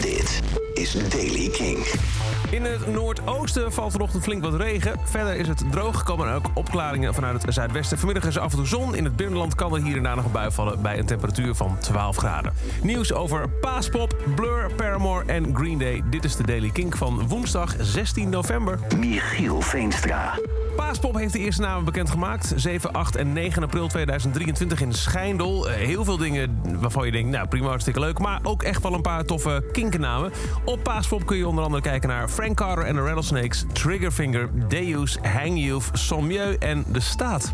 Dit is Daily King. In het noordoosten valt vanochtend flink wat regen. Verder is het droog, komen er ook opklaringen vanuit het zuidwesten. Vanmiddag is er af en toe zon. In het binnenland kan er hier en daar nog een bui vallen bij een temperatuur van 12 graden. Nieuws over Paaspop, Blur, Paramore en Green Day. Dit is de Daily Kink van woensdag 16 november. Michiel Veenstra. Paaspop heeft de eerste namen bekendgemaakt. 7, 8 en 9 april 2023 in Schijndel. Eh, Heel veel dingen waarvan je denkt, nou prima, hartstikke leuk. Maar ook echt wel een paar toffe kinkennamen. Op Paaspop kun je onder andere kijken naar Frank Carter en de Rattlesnakes... Triggerfinger, Deus, Hang Youth, Sommieu en De Staat.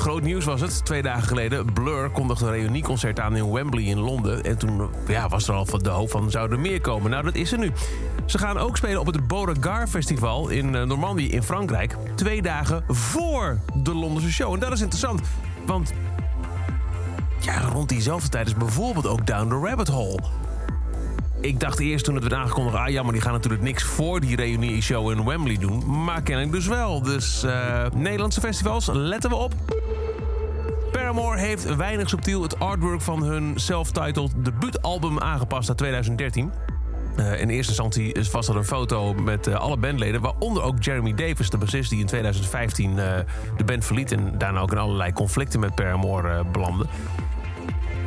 Groot nieuws was het. Twee dagen geleden. Blur kondigde een reunieconcert aan in Wembley in Londen. En toen ja, was er al van de hoop van zouden er meer komen. Nou, dat is er nu. Ze gaan ook spelen op het Beauregard Festival in eh, Normandië in Frankrijk. Twee dagen voor de Londense show. En dat is interessant. Want ja, rond diezelfde tijd is bijvoorbeeld ook Down the Rabbit Hole. Ik dacht eerst toen het werd aangekondigd... ah ja, maar die gaan natuurlijk niks voor die reunie-show in Wembley doen. Maar kennelijk dus wel. Dus eh, Nederlandse festivals, letten we op. Paramore heeft weinig subtiel het artwork van hun self-titled debuutalbum aangepast naar 2013. Eh, in eerste instantie was dat een foto met eh, alle bandleden... waaronder ook Jeremy Davis, de bassist die in 2015 eh, de band verliet... en daarna ook in allerlei conflicten met Paramore belandde.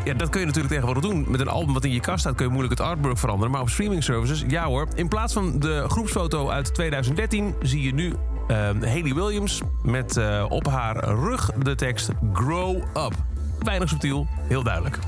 Ja, dat kun je natuurlijk tegenwoordig doen. Met een album wat in je kast staat kun je moeilijk het artwork veranderen. Maar op streaming services, ja hoor. In plaats van de groepsfoto uit 2013 zie je nu eh, Hayley Williams... met eh, op haar rug de tekst Grow Up. Weinig subtiel, heel duidelijk.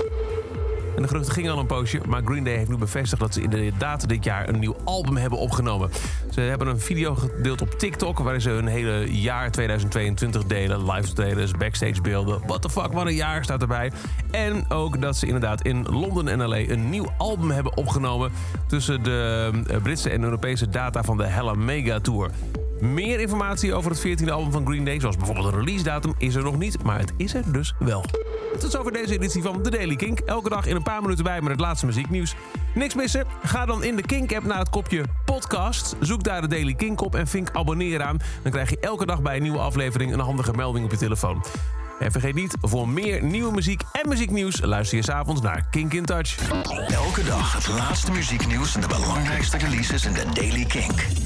En de geruchten gingen al een poosje, maar Green Day heeft nu bevestigd dat ze inderdaad dit jaar een nieuw album hebben opgenomen. Ze hebben een video gedeeld op TikTok waarin ze hun hele jaar 2022 delen. Live trailers, backstage beelden. What the fuck, wat een jaar staat erbij. En ook dat ze inderdaad in Londen en LA een nieuw album hebben opgenomen tussen de eh, Britse en Europese data van de Hella Mega Tour. Meer informatie over het 14e album van Green Day, zoals bijvoorbeeld een release datum, is er nog niet, maar het is er dus wel. Tot zover deze editie van The Daily Kink. Elke dag in een paar minuten bij met het laatste muzieknieuws. Niks missen? Ga dan in de Kink-app naar het kopje podcast. Zoek daar de Daily Kink op en vink abonneren aan. Dan krijg je elke dag bij een nieuwe aflevering een handige melding op je telefoon. En vergeet niet, voor meer nieuwe muziek en muzieknieuws... luister je s'avonds naar Kink in Touch. Elke dag het laatste muzieknieuws en de belangrijkste releases in de Daily Kink.